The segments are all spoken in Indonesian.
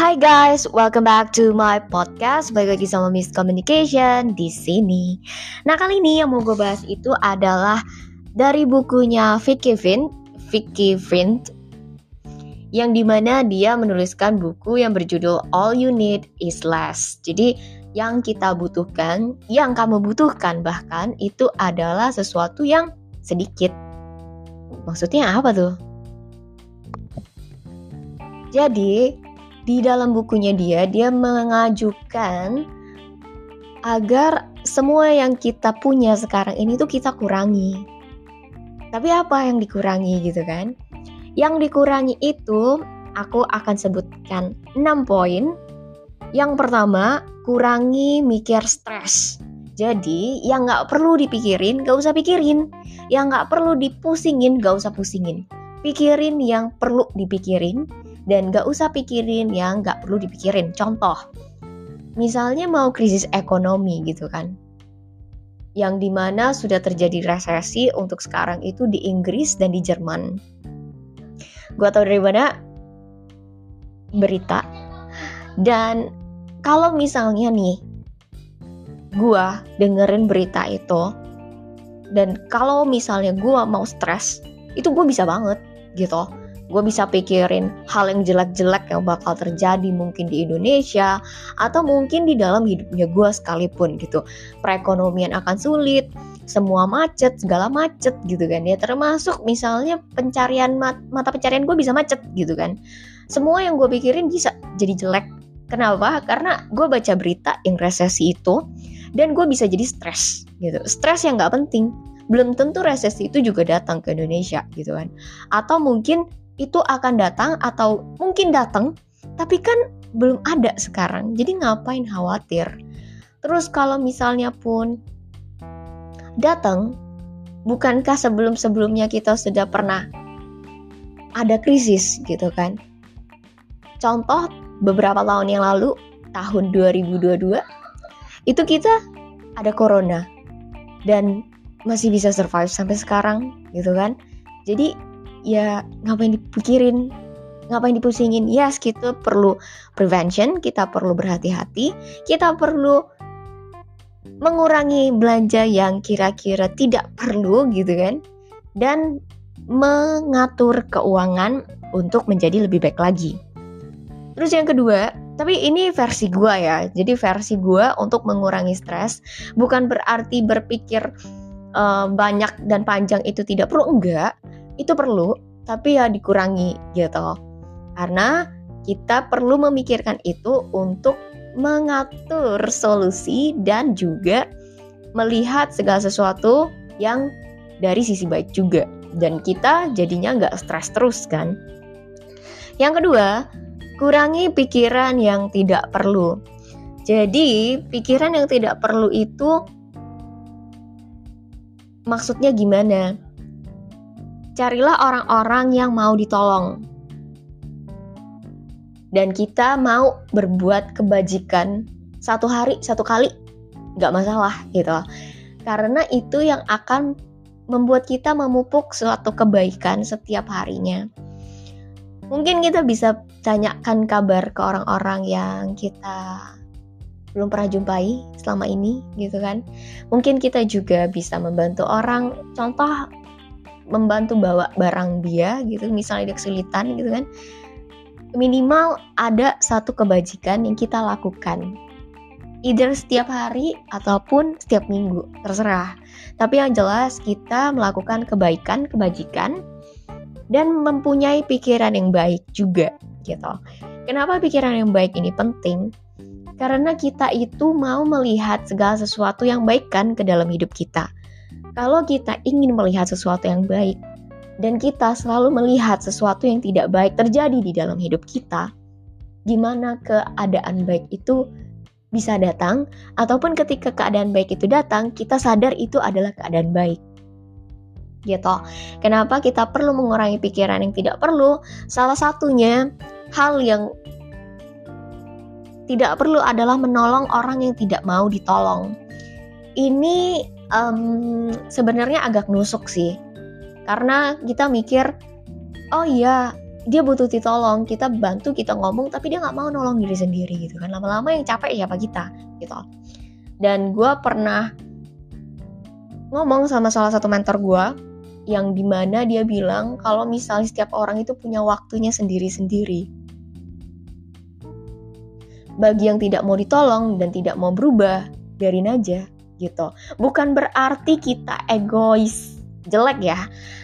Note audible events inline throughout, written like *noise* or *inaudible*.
Hai guys, welcome back to my podcast. Balik lagi sama Miss Communication di sini. Nah kali ini yang mau gue bahas itu adalah dari bukunya Vicky Vint, Vicky Vint, yang di mana dia menuliskan buku yang berjudul All You Need Is Less. Jadi yang kita butuhkan, yang kamu butuhkan bahkan itu adalah sesuatu yang sedikit. Maksudnya apa tuh? Jadi di dalam bukunya dia dia mengajukan agar semua yang kita punya sekarang ini tuh kita kurangi. Tapi apa yang dikurangi gitu kan? Yang dikurangi itu aku akan sebutkan 6 poin. Yang pertama, kurangi mikir stres. Jadi, yang nggak perlu dipikirin, gak usah pikirin. Yang nggak perlu dipusingin, gak usah pusingin. Pikirin yang perlu dipikirin, dan gak usah pikirin yang gak perlu dipikirin. Contoh, misalnya mau krisis ekonomi gitu kan, yang di mana sudah terjadi resesi untuk sekarang itu di Inggris dan di Jerman. Gue tau dari mana berita. Dan kalau misalnya nih, gue dengerin berita itu, dan kalau misalnya gue mau stres, itu gue bisa banget gitu gue bisa pikirin hal yang jelek-jelek yang bakal terjadi mungkin di Indonesia atau mungkin di dalam hidupnya gue sekalipun gitu. Perekonomian akan sulit semua macet segala macet gitu kan ya. Termasuk misalnya pencarian mat mata pencarian gue bisa macet gitu kan. Semua yang gue pikirin bisa jadi jelek. Kenapa? Karena gue baca berita yang resesi itu dan gue bisa jadi stres gitu. Stres yang nggak penting. Belum tentu resesi itu juga datang ke Indonesia gitu kan. Atau mungkin itu akan datang atau mungkin datang, tapi kan belum ada sekarang. Jadi ngapain khawatir? Terus kalau misalnya pun datang, bukankah sebelum-sebelumnya kita sudah pernah ada krisis gitu kan? Contoh beberapa tahun yang lalu, tahun 2022, itu kita ada corona dan masih bisa survive sampai sekarang gitu kan. Jadi ya ngapain dipikirin ngapain dipusingin? Yes kita perlu prevention kita perlu berhati-hati kita perlu mengurangi belanja yang kira-kira tidak perlu gitu kan? Dan mengatur keuangan untuk menjadi lebih baik lagi. Terus yang kedua tapi ini versi gue ya jadi versi gue untuk mengurangi stres bukan berarti berpikir uh, banyak dan panjang itu tidak perlu enggak itu perlu, tapi ya dikurangi gitu. Karena kita perlu memikirkan itu untuk mengatur solusi dan juga melihat segala sesuatu yang dari sisi baik juga. Dan kita jadinya nggak stres terus kan. Yang kedua, kurangi pikiran yang tidak perlu. Jadi, pikiran yang tidak perlu itu maksudnya gimana? Carilah orang-orang yang mau ditolong. Dan kita mau berbuat kebajikan satu hari, satu kali, nggak masalah gitu. Karena itu yang akan membuat kita memupuk suatu kebaikan setiap harinya. Mungkin kita bisa tanyakan kabar ke orang-orang yang kita belum pernah jumpai selama ini gitu kan. Mungkin kita juga bisa membantu orang. Contoh membantu bawa barang dia gitu misalnya dia kesulitan gitu kan minimal ada satu kebajikan yang kita lakukan. Either setiap hari ataupun setiap minggu terserah. Tapi yang jelas kita melakukan kebaikan kebajikan dan mempunyai pikiran yang baik juga gitu. Kenapa pikiran yang baik ini penting? Karena kita itu mau melihat segala sesuatu yang baik kan ke dalam hidup kita kalau kita ingin melihat sesuatu yang baik dan kita selalu melihat sesuatu yang tidak baik terjadi di dalam hidup kita, gimana keadaan baik itu bisa datang, ataupun ketika keadaan baik itu datang, kita sadar itu adalah keadaan baik. Gitu. Kenapa kita perlu mengurangi pikiran yang tidak perlu? Salah satunya hal yang tidak perlu adalah menolong orang yang tidak mau ditolong. Ini um, sebenarnya agak nusuk sih. Karena kita mikir oh iya dia butuh ditolong kita bantu kita ngomong tapi dia nggak mau nolong diri sendiri gitu kan. Lama-lama yang capek siapa kita gitu. Dan gue pernah ngomong sama salah satu mentor gue yang di mana dia bilang kalau misalnya setiap orang itu punya waktunya sendiri-sendiri. Bagi yang tidak mau ditolong dan tidak mau berubah biarin aja gitu bukan berarti kita egois jelek ya.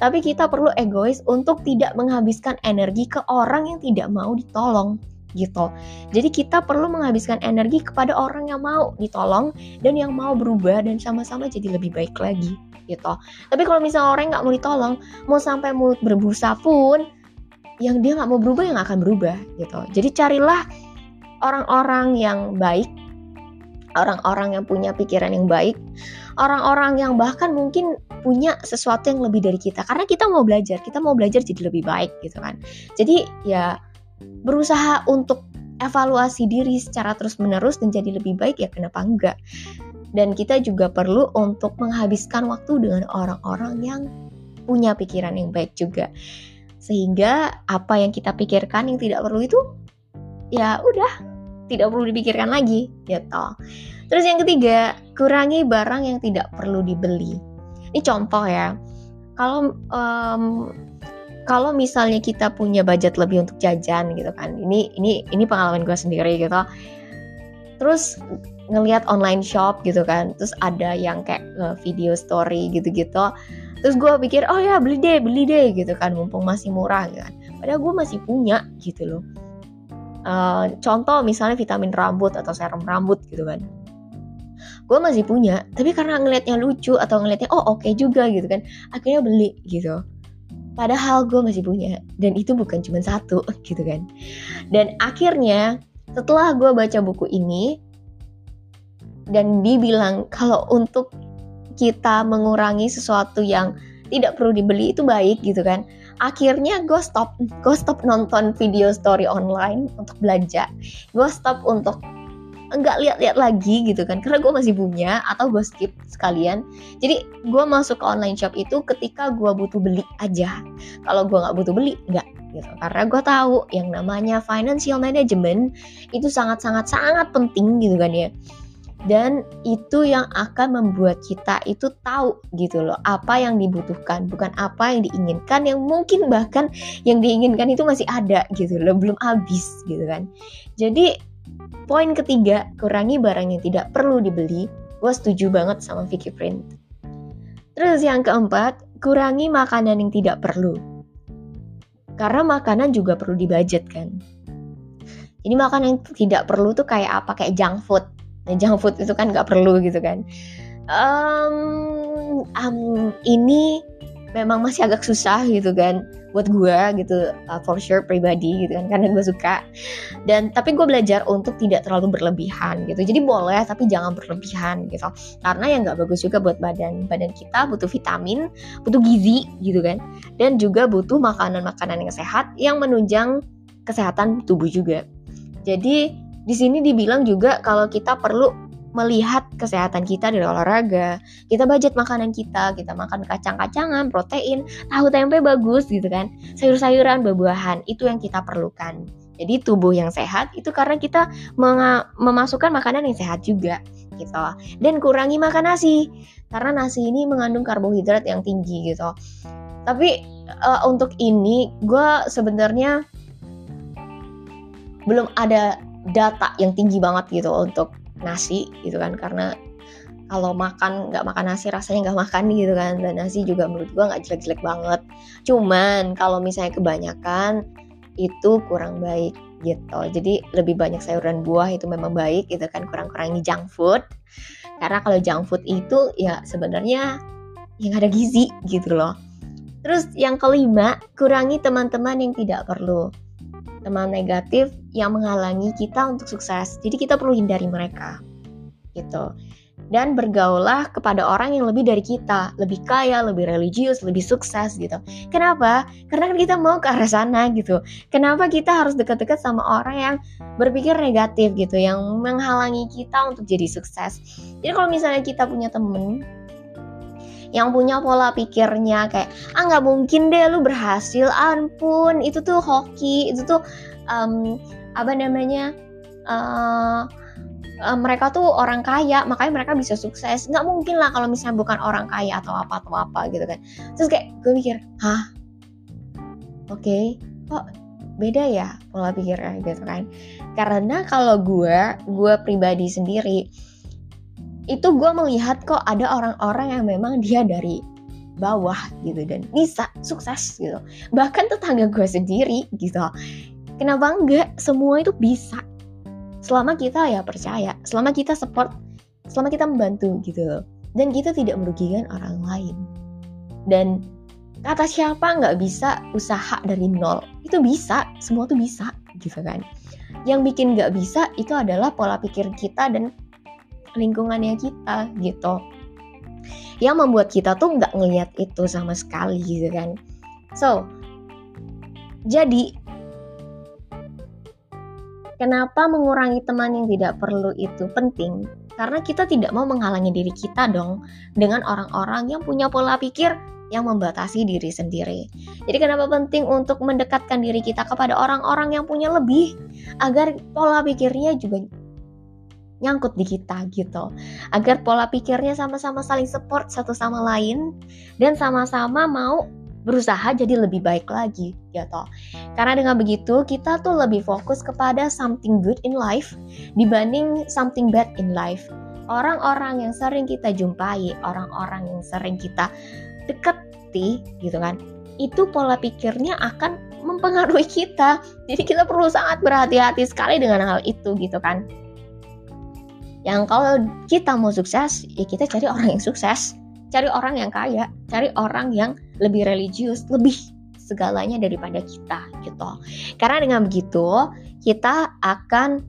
Tapi kita perlu egois untuk tidak menghabiskan energi ke orang yang tidak mau ditolong gitu. Jadi kita perlu menghabiskan energi kepada orang yang mau ditolong dan yang mau berubah dan sama-sama jadi lebih baik lagi gitu. Tapi kalau misalnya orang nggak mau ditolong, mau sampai mulut berbusa pun, yang dia nggak mau berubah yang akan berubah gitu. Jadi carilah orang-orang yang baik, orang-orang yang punya pikiran yang baik, orang-orang yang bahkan mungkin punya sesuatu yang lebih dari kita. Karena kita mau belajar kita mau belajar jadi lebih baik gitu kan. Jadi ya berusaha untuk evaluasi diri secara terus menerus dan jadi lebih baik ya kenapa enggak? Dan kita juga perlu untuk menghabiskan waktu dengan orang-orang yang punya pikiran yang baik juga. Sehingga apa yang kita pikirkan yang tidak perlu itu ya udah tidak perlu dipikirkan lagi gitu terus yang ketiga kurangi barang yang tidak perlu dibeli ini contoh ya. Kalau um, kalau misalnya kita punya budget lebih untuk jajan gitu kan. Ini ini ini pengalaman gue sendiri gitu. Terus ngelihat online shop gitu kan. Terus ada yang kayak video story gitu-gitu. Terus gue pikir, oh ya beli deh, beli deh gitu kan, mumpung masih murah gitu kan. Padahal gue masih punya gitu loh. Uh, contoh misalnya vitamin rambut atau serum rambut gitu kan. Gue masih punya tapi karena ngelihatnya lucu atau ngelihatnya oh oke okay juga gitu kan akhirnya beli gitu. Padahal gue masih punya dan itu bukan cuma satu *laughs* gitu kan. Dan akhirnya setelah gue baca buku ini dan dibilang kalau untuk kita mengurangi sesuatu yang tidak perlu dibeli itu baik gitu kan akhirnya gue stop gue stop nonton video story online untuk belanja. Gue stop untuk nggak lihat-lihat lagi gitu kan karena gue masih punya atau gue skip sekalian. Jadi gue masuk ke online shop itu ketika gue butuh beli aja. Kalau gue nggak butuh beli nggak gitu. Karena gue tahu yang namanya financial management itu sangat sangat sangat penting gitu kan ya dan itu yang akan membuat kita itu tahu gitu loh apa yang dibutuhkan bukan apa yang diinginkan yang mungkin bahkan yang diinginkan itu masih ada gitu loh belum habis gitu kan jadi Poin ketiga, kurangi barang yang tidak perlu dibeli. Gue setuju banget sama Vicky Print. Terus yang keempat, kurangi makanan yang tidak perlu. Karena makanan juga perlu dibudget kan. Ini makanan yang tidak perlu tuh kayak apa? Kayak junk food. Junk food itu kan nggak perlu gitu kan. Um, um, ini memang masih agak susah gitu kan buat gue gitu uh, for sure pribadi gitu kan karena gue suka. Dan tapi gue belajar untuk tidak terlalu berlebihan gitu. Jadi boleh tapi jangan berlebihan gitu. Karena yang nggak bagus juga buat badan badan kita butuh vitamin butuh gizi gitu kan. Dan juga butuh makanan-makanan yang sehat yang menunjang kesehatan tubuh juga. Jadi di sini dibilang juga kalau kita perlu melihat kesehatan kita dari olahraga, kita budget makanan kita, kita makan kacang-kacangan, protein, tahu tempe bagus gitu kan, sayur-sayuran, buah-buahan, itu yang kita perlukan. Jadi tubuh yang sehat itu karena kita memasukkan makanan yang sehat juga gitu. Dan kurangi makan nasi karena nasi ini mengandung karbohidrat yang tinggi gitu. Tapi uh, untuk ini gue sebenarnya belum ada data yang tinggi banget gitu untuk nasi gitu kan karena kalau makan nggak makan nasi rasanya nggak makan gitu kan dan nasi juga menurut gue nggak jelek-jelek banget. Cuman kalau misalnya kebanyakan itu kurang baik gitu. Jadi lebih banyak sayuran buah itu memang baik gitu kan kurang-kurangi junk food. Karena kalau junk food itu ya sebenarnya yang ada gizi gitu loh. Terus yang kelima kurangi teman-teman yang tidak perlu teman negatif yang menghalangi kita untuk sukses. Jadi kita perlu hindari mereka. Gitu. Dan bergaullah kepada orang yang lebih dari kita, lebih kaya, lebih religius, lebih sukses gitu. Kenapa? Karena kan kita mau ke arah sana gitu. Kenapa kita harus dekat-dekat sama orang yang berpikir negatif gitu, yang menghalangi kita untuk jadi sukses. Jadi kalau misalnya kita punya temen yang punya pola pikirnya kayak ah nggak mungkin deh lu berhasil ampun. Itu tuh hoki itu tuh um, apa namanya uh, uh, mereka tuh orang kaya makanya mereka bisa sukses. Nggak mungkin lah kalau misalnya bukan orang kaya atau apa atau apa gitu kan. Terus kayak gue mikir hah? Oke okay, kok beda ya pola pikirnya? Gitu kan. Karena kalau gue gue pribadi sendiri itu gue melihat kok ada orang-orang yang memang dia dari bawah gitu dan bisa sukses gitu. Bahkan tetangga gue sendiri gitu. Kenapa enggak? Semua itu bisa. Selama kita ya percaya selama kita support selama kita membantu gitu. Dan kita tidak merugikan orang lain. Dan kata siapa nggak bisa usaha dari nol? Itu bisa semua tuh bisa gitu kan. Yang bikin nggak bisa itu adalah pola pikir kita dan lingkungannya kita gitu. Yang membuat kita tuh nggak ngelihat itu sama sekali gitu kan. So jadi kenapa mengurangi teman yang tidak perlu itu penting? Karena kita tidak mau menghalangi diri kita dong dengan orang-orang yang punya pola pikir yang membatasi diri sendiri. Jadi kenapa penting untuk mendekatkan diri kita kepada orang-orang yang punya lebih agar pola pikirnya juga nyangkut di kita gitu. Agar pola pikirnya sama-sama saling support satu sama lain dan sama-sama mau berusaha jadi lebih baik lagi gitu. Karena dengan begitu kita tuh lebih fokus kepada something good in life dibanding something bad in life. Orang-orang yang sering kita jumpai, orang-orang yang sering kita deketi gitu kan itu pola pikirnya akan mempengaruhi kita jadi kita perlu sangat berhati-hati sekali dengan hal itu gitu kan yang kalau kita mau sukses ya kita cari orang yang sukses cari orang yang kaya cari orang yang lebih religius lebih segalanya daripada kita gitu karena dengan begitu kita akan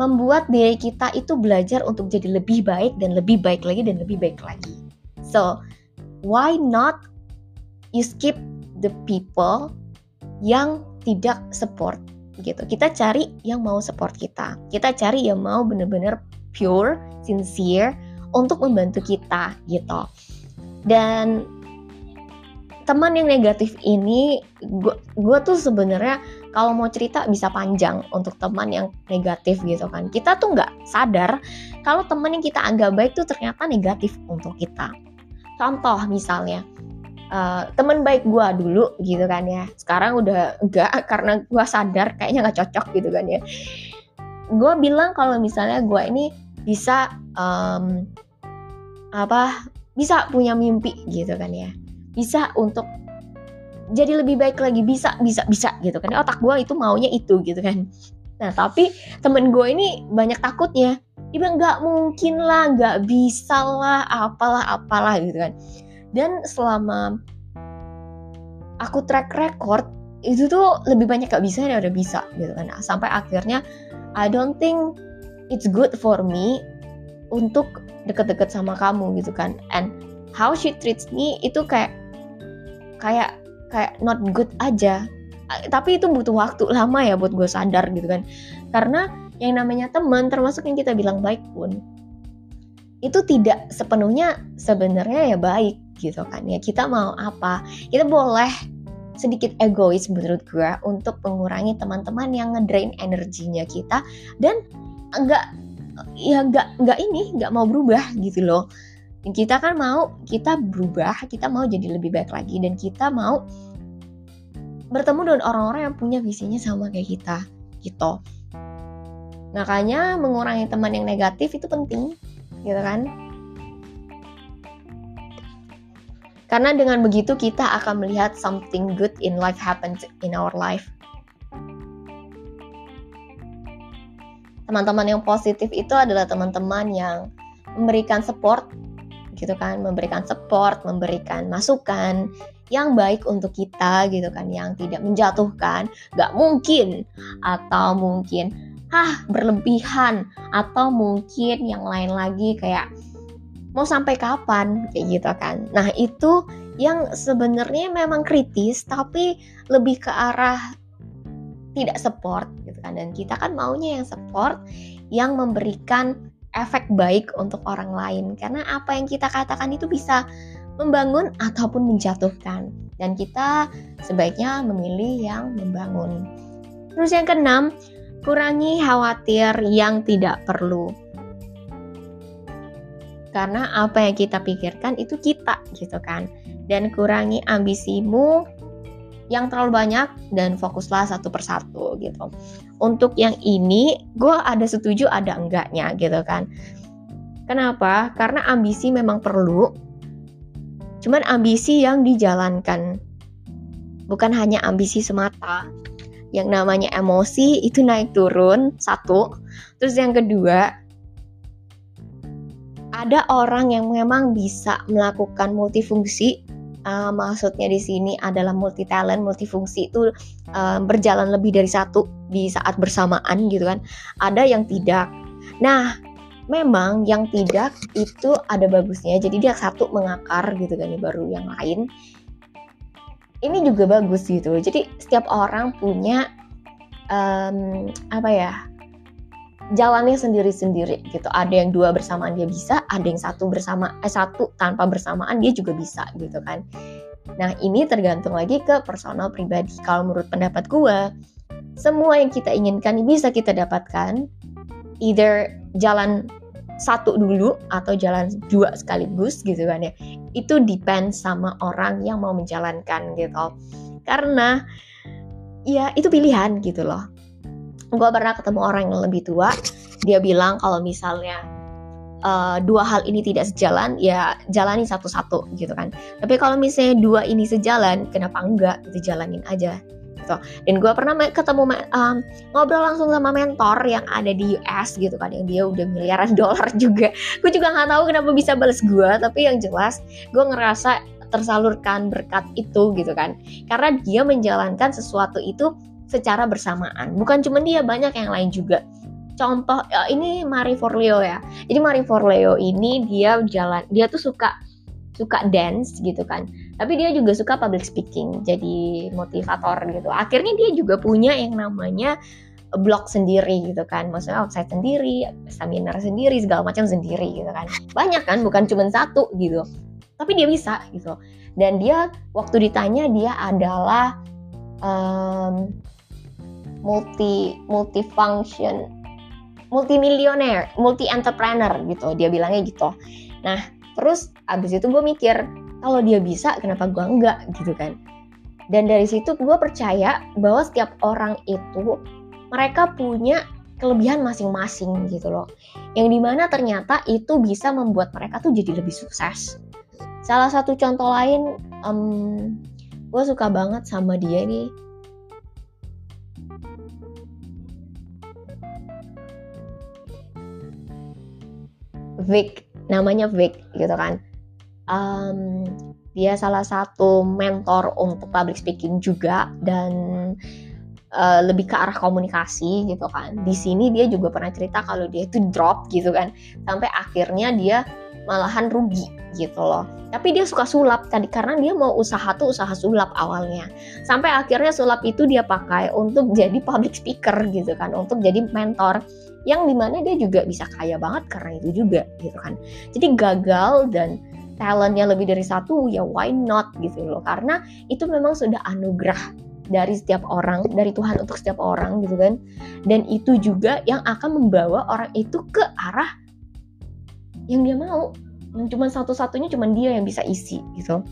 membuat diri kita itu belajar untuk jadi lebih baik dan lebih baik lagi dan lebih baik lagi so why not you skip the people yang tidak support gitu. Kita cari yang mau support kita. Kita cari yang mau bener-bener pure, sincere untuk membantu kita gitu. Dan teman yang negatif ini gue tuh sebenarnya kalau mau cerita bisa panjang untuk teman yang negatif gitu kan. Kita tuh nggak sadar kalau teman yang kita anggap baik tuh ternyata negatif untuk kita. Contoh misalnya uh, temen baik gue dulu gitu kan ya. Sekarang udah enggak *laughs* karena gue sadar kayaknya nggak cocok gitu kan ya. Gue bilang kalau misalnya gue ini bisa um, apa bisa punya mimpi gitu kan ya. Bisa untuk jadi lebih baik lagi bisa bisa bisa gitu kan. Otak gue itu maunya itu gitu kan. Nah tapi temen gue ini banyak takutnya. Dia bilang nggak mungkin lah nggak bisa lah apalah apalah gitu kan. Dan selama aku track record itu tuh lebih banyak gak bisa daripada bisa gitu kan. Sampai akhirnya I don't think it's good for me untuk deket-deket sama kamu gitu kan. And how she treats me itu kayak kayak kayak not good aja. Tapi itu butuh waktu lama ya buat gue sadar gitu kan. Karena yang namanya teman termasuk yang kita bilang baik pun itu tidak sepenuhnya sebenarnya ya baik gitu kan. Ya kita mau apa? Kita boleh sedikit egois menurut gue untuk mengurangi teman-teman yang ngedrain energinya kita dan enggak ya enggak enggak ini enggak mau berubah gitu loh kita kan mau kita berubah kita mau jadi lebih baik lagi dan kita mau bertemu dengan orang-orang yang punya visinya sama kayak kita gitu Makanya mengurangi teman yang negatif itu penting, gitu kan? Karena dengan begitu kita akan melihat something good in life happens in our life. Teman-teman yang positif itu adalah teman-teman yang memberikan support, gitu kan, memberikan support, memberikan masukan yang baik untuk kita, gitu kan, yang tidak menjatuhkan, gak mungkin, atau mungkin ah berlebihan atau mungkin yang lain lagi kayak mau sampai kapan? Kayak gitu kan. Nah itu yang sebenarnya memang kritis tapi lebih ke arah tidak support gitu kan dan kita kan maunya yang support yang memberikan efek baik untuk orang lain karena apa yang kita katakan itu bisa membangun ataupun menjatuhkan. Dan kita sebaiknya memilih yang membangun. Terus yang keenam, kurangi khawatir yang tidak perlu. Karena apa yang kita pikirkan itu kita gitu kan. Dan kurangi ambisimu yang terlalu banyak dan fokuslah satu persatu gitu. Untuk yang ini, gue ada setuju ada enggaknya gitu kan. Kenapa? Karena ambisi memang perlu, cuman ambisi yang dijalankan. Bukan hanya ambisi semata. Yang namanya emosi itu naik turun, satu. Terus yang kedua, ada orang yang memang bisa melakukan multifungsi uh, maksudnya di sini adalah multi talent, multifungsi itu uh, berjalan lebih dari satu di saat bersamaan gitu kan. Ada yang tidak. Nah, memang yang tidak itu ada bagusnya. Jadi dia satu mengakar gitu kan, baru yang lain. Ini juga bagus gitu. Jadi setiap orang punya um, apa ya? Jalannya sendiri-sendiri gitu. Ada yang dua bersamaan dia bisa, ada yang satu bersama eh satu tanpa bersamaan dia juga bisa gitu kan. Nah, ini tergantung lagi ke personal pribadi. Kalau menurut pendapat gue, semua yang kita inginkan bisa kita dapatkan either jalan satu dulu atau jalan dua sekaligus gitu kan ya. Itu depend sama orang yang mau menjalankan gitu. Karena ya itu pilihan gitu loh gue pernah ketemu orang yang lebih tua dia bilang kalau misalnya uh, dua hal ini tidak sejalan ya jalani satu-satu gitu kan. Tapi kalau misalnya dua ini sejalan kenapa enggak itu jalanin aja gitu. Dan gue pernah ketemu um, ngobrol langsung sama mentor yang ada di US gitu kan yang dia udah miliaran *laughs* dolar juga. Gue juga nggak tahu kenapa bisa balas gue tapi yang jelas gue ngerasa tersalurkan berkat itu gitu kan. Karena dia menjalankan sesuatu itu secara bersamaan. Bukan cuma dia, banyak yang lain juga. Contoh ya, ini Marie Forleo ya. Jadi Marie Forleo ini dia jalan, dia tuh suka suka dance gitu kan. Tapi dia juga suka public speaking, jadi motivator gitu. Akhirnya dia juga punya yang namanya blog sendiri gitu kan. Maksudnya website sendiri, seminar sendiri, segala macam sendiri gitu kan. Banyak kan, bukan cuma satu gitu. Tapi dia bisa gitu. Dan dia waktu ditanya dia adalah um, multi multifunction multimilioner multi entrepreneur gitu. Dia bilangnya gitu. Nah terus abis itu gue mikir kalau dia bisa kenapa gue enggak gitu kan? Dan dari situ gue percaya bahwa setiap orang itu mereka punya kelebihan masing-masing gitu loh. Yang di mana ternyata itu bisa membuat mereka tuh jadi lebih sukses. Salah satu contoh lain um, gue suka banget sama dia nih Vic namanya Vic gitu kan. Um, dia salah satu mentor untuk public speaking juga dan uh, lebih ke arah komunikasi gitu kan. Di sini dia juga pernah cerita kalau dia itu drop gitu kan. Sampai akhirnya dia malahan rugi gitu loh. Tapi dia suka sulap tadi karena dia mau usaha tuh usaha sulap awalnya. Sampai akhirnya sulap itu dia pakai untuk jadi public speaker gitu kan untuk jadi mentor yang di mana dia juga bisa kaya banget karena itu juga gitu kan. Jadi gagal dan talentnya lebih dari satu ya why not gitu loh. Karena itu memang sudah anugerah dari setiap orang dari Tuhan untuk setiap orang gitu kan. Dan itu juga yang akan membawa orang itu ke arah yang dia mau. Yang cuma satu-satunya cuma dia yang bisa isi gitu.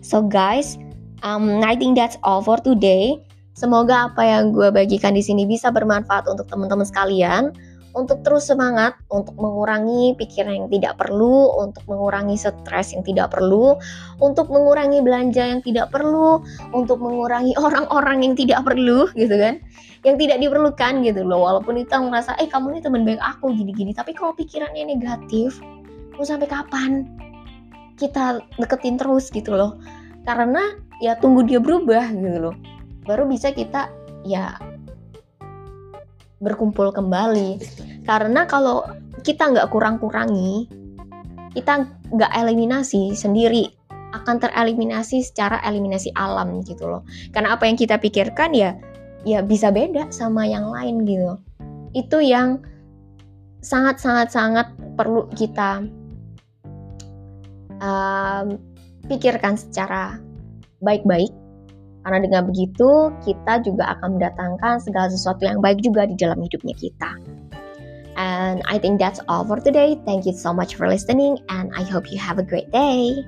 So guys um, I think that's all for today. Semoga apa yang gue bagikan di sini bisa bermanfaat untuk teman-teman sekalian untuk terus semangat, untuk mengurangi pikiran yang tidak perlu, untuk mengurangi stres yang tidak perlu, untuk mengurangi belanja yang tidak perlu, untuk mengurangi *laughs* orang-orang yang tidak perlu, gitu kan, yang tidak diperlukan gitu loh. Walaupun kita merasa, eh kamu ini teman baik aku gini-gini, tapi kalau pikirannya negatif, mau sampai kapan kita deketin terus gitu loh? Karena ya tunggu dia berubah gitu loh baru bisa kita ya berkumpul kembali karena kalau kita nggak kurang-kurangi kita nggak eliminasi sendiri akan tereliminasi secara eliminasi alam gitu loh. Karena apa yang kita pikirkan ya ya bisa beda sama yang lain gitu. Itu yang sangat sangat sangat perlu kita um, pikirkan secara baik-baik. Karena dengan begitu kita juga akan mendatangkan segala sesuatu yang baik juga di dalam hidupnya kita. And I think that's all for today. Thank you so much for listening and I hope you have a great day.